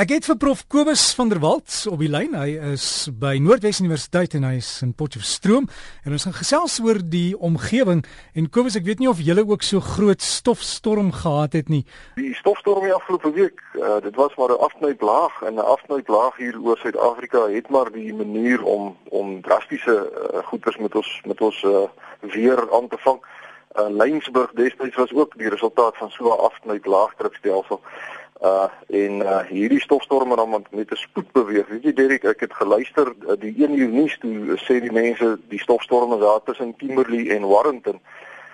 Ek het vir prof Kobus van der Walt op die lyn. Hy is by Noordwes Universiteit en hy is in Potchefstroom en ons gaan gesels oor die omgewing. En Kobus, ek weet nie of julle ook so groot stofstorm gehad het nie. Die stofstorm die afgelope week, uh, dit was maar 'n afsnyplaag en 'n afsnyplaag hier oor Suid-Afrika het maar die manier om om drastiese uh, goeters met ons met ons uh, weer aan te vang. Uh, Lynsburg destyds was ook die resultaat van so 'n afsnyplaagdrukstelsel. Uh en uh hierdie stofstorme dan met, met 'n spoed beweeg. Weet jy Derek, ek het geluister uh, die 1 uur nuus toe sê die mense die stofstorme daar tussen Kimberley en Warrington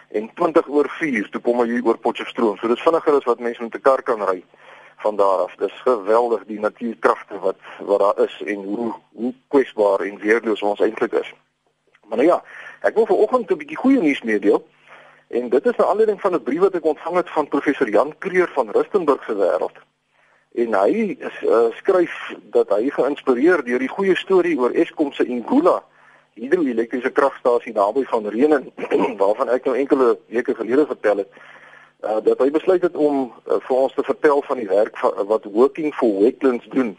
en 20 oor 4 toe kom hy oor Potchefstroom. So dis vinniger as wat mense met 'n kar kan ry van daar af. Dis geweldig die natuurkragte wat wat daar is en hoe hoe kwesbaar en weerloos ons eintlik is. Maar nou ja, ek wil vanoggend 'n bietjie goeie nuus meedeel. En dit is 'n aanleiding van 'n brief wat ek ontvang het van professor Jan Kreer van Rustenburg se wêreld. En hy is, uh, skryf dat hy geïnspireer deur die goeie storie oor Eskom se Ingula hidroelektriese kragstasie naby van Renen waarvan ek nou enkele weke gelede vertel het. Uh, dat hy besluit het om uh, vir ons te vertel van die werk van, uh, wat Working for Wetlands doen.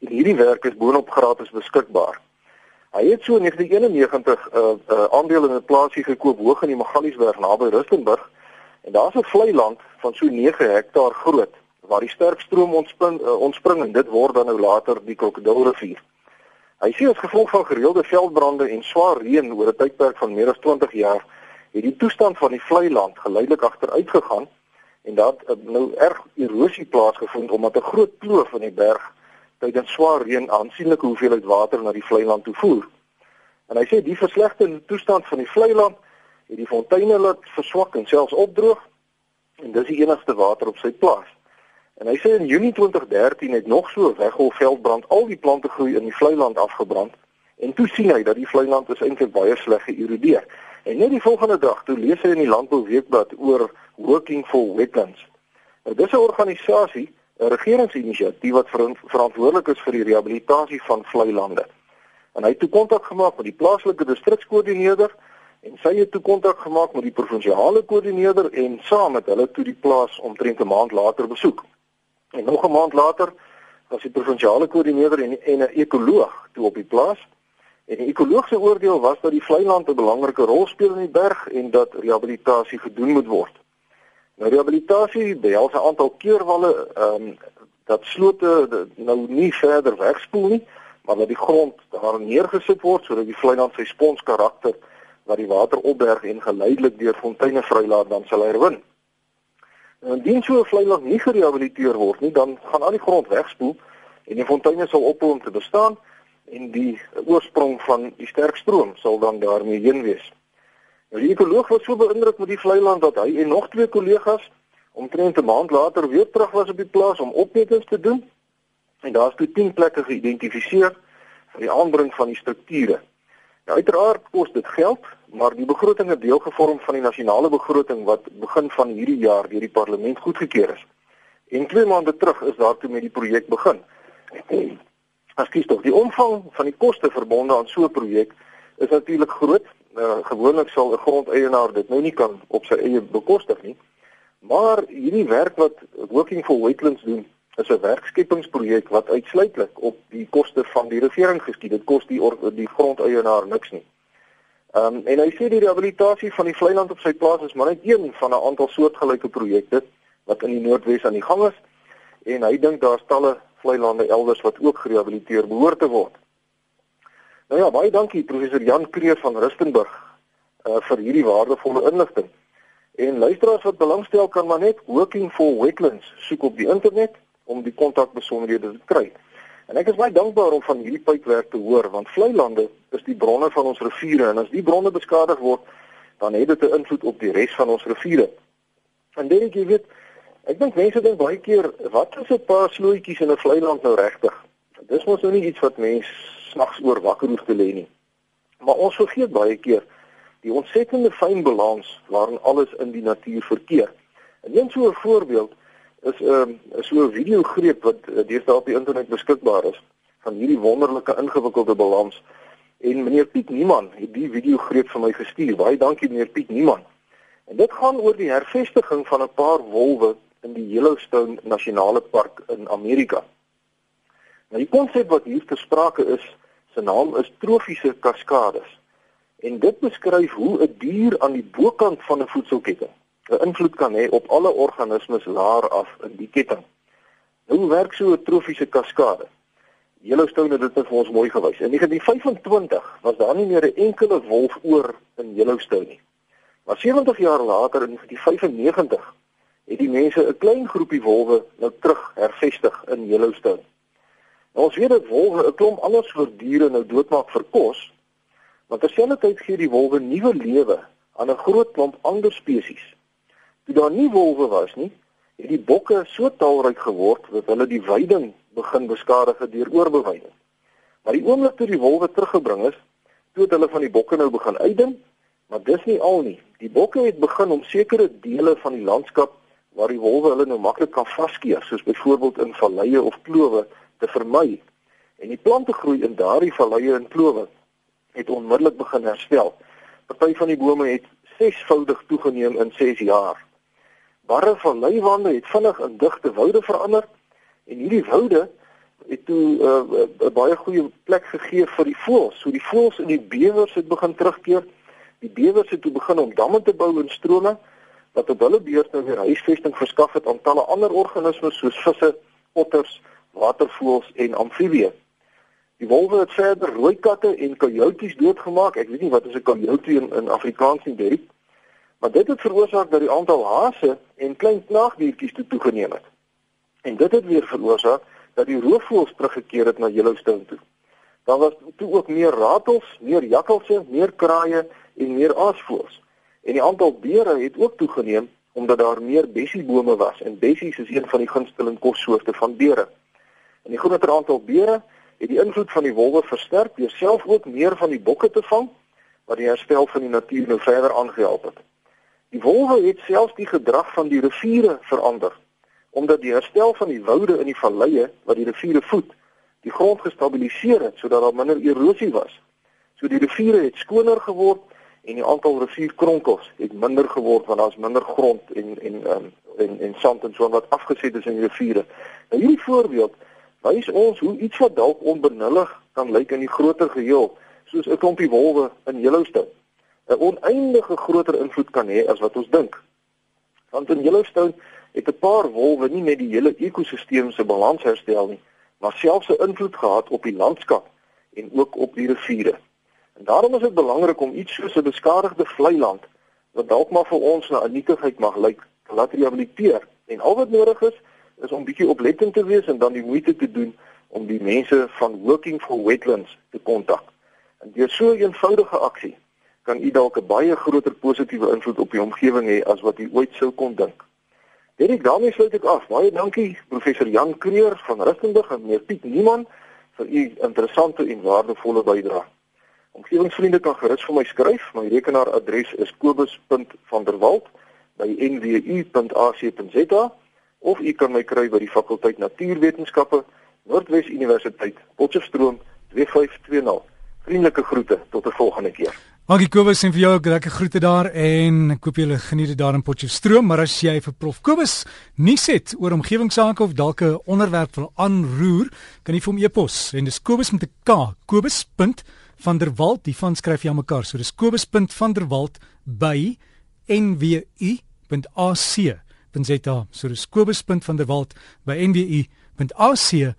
En hierdie werk is boonop gratis beskikbaar. Hy het so in 1991 'n uh, uh, aandeel in 'n plaasie gekoop hoog in die Magaliesberg naby Rustenburg en daar's 'n vlei land van so 9 hektaar groot waar die sterk stroom ontspring uh, ontspring en dit word dan nou later die Krokodilrivier. Hy sê as gevolg van gereelde veldbrande en swaar reën oor 'n tydperk van meer as 20 jaar het die toestand van die vlei land geleidelik agteruit gegaan en dat uh, nou erg erosie plaasgevind omdat 'n groot kloof in die berg tydens swaar reën aansienlike hoeveelheid water na die vlei land toe voer. En hy sê die verslegterde toestand van die vlei land het die fonteine laat verswak en selfs opdroog en dis die enigste water op sy plaas. En hy sê in Junie 2013 het nog so 'n weggolf veldbrand al die plante groei in die vlei land afgebrand en toe sien hy dat die vlei land is eintlik baie sleg geïrodeer. En net die volgende dag toe lees hy in die Landbou Weekblad oor Working for Wetlands. Nou dis 'n organisasie regeringsinisiatief wat verantwoordelik is vir die rehabilitasie van vlei lande. En hy het toe kontak gemaak met die plaaslike distrikskoördineerder en sy het toe kontak gemaak met die provinsiale koördineerder en saam met hulle toe die plaas omtrent 'n maand later besoek. En nog 'n maand later was die provinsiale koördineerder en, en 'n ekoloog toe op die plaas. En die ekoloog se oordeel was dat die vlei land 'n belangrike rol speel in die berg en dat rehabilitasie gedoen moet word. Nou rehabilitasie behels 'n aantal keurwalle ehm um, dat slote nou nie verder wegspoel nie, maar dat die grond daar neergesit word sodat die vlei dan sy spons karakter wat die water opberg en geleidelik deur fonteine vrylaat dan sal herwin. En indien so 'n vlei land nie gerehabiliteer word nie, dan gaan al die grond wegspoel en die fonteine sal ophou om te bestaan en die oorsprong van die sterk stroom sal dan daarmee heen wees. Nou die ekoloog was so beïndruk met die vlei land dat hy en nog twee kollegas omtrent 'n maand later weer terug was op die plaas om opmetings te doen. En daar's toe 10 plekke geïdentifiseer vir die aanbring van die strukture. Nou uiteraard kos dit geld, maar die begroting het deel gevorm van die nasionale begroting wat begin van hierdie jaar deur die parlement goedgekeur is. En 2 maande terug is daartoe met die projek begin. As kies tog die omvang van die koste verbonde aan so 'n projek is natuurlik groot uh, gewoonlik sal 'n grondeienaar dit nou nie kan op sy eie bekostig nie. Maar hierdie werk wat Working for Wetlands doen, is 'n werkskepingsprojek wat uitsluitlik op die koste van die regering geskied. Dit kos die die grondeienaar niks nie. Ehm um, en hy sê die rehabilitasie van die vlei land op sy plaas is maar net een van 'n aantal soortgelyke projekte wat in die Noordwes aan die gang is en hy dink daar's talle vlei lande elders wat ook gerehabiliteer behoort te word. Nou ja, baie dankie professor Jan Kreer van Rustenburg uh vir hierdie waardevolle inligting. En luisteraars wat belangstel kan maar net Working for Wetlands soek op die internet om die kontakbesonderhede te kry. En ek is baie dankbaar om van hierdie pypwerk te hoor want vlei lande is die bronne van ons riviere en as die bronne beskadig word, dan het dit 'n invloed op die res van ons riviere. En dit ek weet, ek dink mense dink baie keer wat is 'n paar slootjies in 'n vlei land nou regtig? Dis mos nou nie iets wat mense snags oor wakker hoef te lê nie. Maar ons vergeet baie keer die ontsettende fyn balans waarin alles in die natuur verkeer. En een so 'n voorbeeld is 'n um, ehm, so 'n videogreep wat uh, deesdae op die internet beskikbaar is van hierdie wonderlike ingewikkelde balans. En meneer Piet Niemann het die videogreep vir my gestuur. Baie dankie meneer Piet Niemann. En dit gaan oor die hervestiging van 'n paar wolwe in die Yellowstone Nasionale Park in Amerika. Nou die konsep wat hier ter sprake is, se naam is trofiese kaskades. En dit beskryf hoe 'n dier aan die bokant van 'n voedselketting 'n invloed kan hê op alle organismes laer af in die ketting. Nou hoe werk so 'n trofiese kaskade? Yellowstone het dit vir ons mooi gewys. In 1925 was daar nie meer 'n enkele wolf oor in Yellowstone nie. Maar 70 jaar later in 1995 het die mense 'n klein groepie wolwe nou terug hervestig in Yellowstone. Ons weet dat wolwe 'n klomp ander soort diere nou doodmaak vir kos, maar terselfdertyd gee die wolwe nuwe lewe aan 'n groot klomp ander spesies. Toe daar nie wolwe was nie, het die bokke so talryk geword dat hulle die weiding begin beskadig deur oorbeweiding. Maar die oomblik toe die wolwe teruggebring is, toe het hulle van die bokke nou begin uitding, maar dis nie al nie. Die bokke het begin om sekere dele van die landskap waar die wolwe hulle nou maklik kan vaskeer, soos byvoorbeeld in valleie of klowe te vermy. En die plante groei in daardie valleie en klowe het onmiddellik begin herstel. Party van die bome het sesvoudig toegeneem in 6 jaar. Barre valleiwande het vinnig in digte woude verander en hierdie woude het toe 'n uh, baie goeie plek gegee vir die voëls. So die voëls en die bewers het begin terugkeer. Die bewers het toe begin om damme te bou en strome wat op hulle beurt nou weer huisvesting verskaf het aan talle ander organismes soos visse, otters, watervoëls en amfibieë. Die wolwe het verder rooi katte en coyotes doodgemaak. Ek weet nie wat is 'n coyote in, in Afrikaans nie, Derek. Maar dit het veroorsaak dat die aantal hase en klein knaagdiertjies toe toegeneem het. En dit het weer veroorsaak dat die roofvoëls teruggekeer het na Yellowstone toe. Daar was toe ook meer ratels, meer jakkalse, meer kraaie en meer aasvoëls. En die aantal beere het ook toegeneem omdat daar meer bessiebome was en bessies is een van die gunsteling kossoorte van beere. En die groter aantal beere het die invloed van die wolwe versterk deur self ook meer van die bokke te vang wat die herstel van die natuur nou verder aangehelp het. Die wolwe het selfs die gedrag van die riviere verander omdat die herstel van die woude in die valleie wat die riviere voed, die grond gestabiliseer het sodat daar minder erosie was. So die riviere het skoner geword en die aantal rivierkronkels het minder geword want daar's minder grond en en um, en en sand en so wat afgeset is in die riviere. Nou hierdie voorbeeld wys ons hoe iets wat dalk onbenullig kan lyk in die groter geheel, soos 'n klompie wolwe in Yellowstone, 'n oneindige groter invloed kan hê as wat ons dink. Want in Yellowstone het 'n paar wolwe nie net die hele ekosisteem se balans herstel nie, maar selfs 'n invloed gehad op die landskap en ook op die riviere. En daarom is dit belangrik om iets soos 'n beskadigde vlei land wat dalk maar vir ons na 'n nietigheid mag lyk, laat rehabiliteer. En al wat nodig is, is om bietjie oplettend te wees en dan die moeite te doen om die mense van Working for Wetlands te kontak. En deur so 'n eenvoudige aksie kan u dalk 'n baie groter positiewe invloed op die omgewing hê as wat u ooit sou kon dink. Dit daarmee sluit ek af. Baie dankie professor Jan Kreer van Rustenburg en meneer Piet Niemann vir u interessante en waardevolle bydrae. Omgewingsvriende kan gerus vir my skryf. My rekenaaradres is kobus.vanderwalt@nwu.ac.za of u kan my kry by die fakulteit Natuurwetenskappe Noordwes Universiteit Potchefstroom 2520. Vriendelike groete tot 'n volgende keer. Dankie Kobus en vir jou lekker groete daar en ek hoop julle geniet dit daar in Potchefstroom, maar as jy vir Prof Kobus nuus het oor omgewingsake of dalk 'n onderwerp wil aanroer, kan jy vir hom e-pos en dis Kobus met 'n K, Kobus.vanderwalt, die van skryf jy aan mekaar. So dis Kobus.vanderwalt by nwu.ac www.nwu.ac.za. So dis kobus.vanderwalt by nwu.ac.za.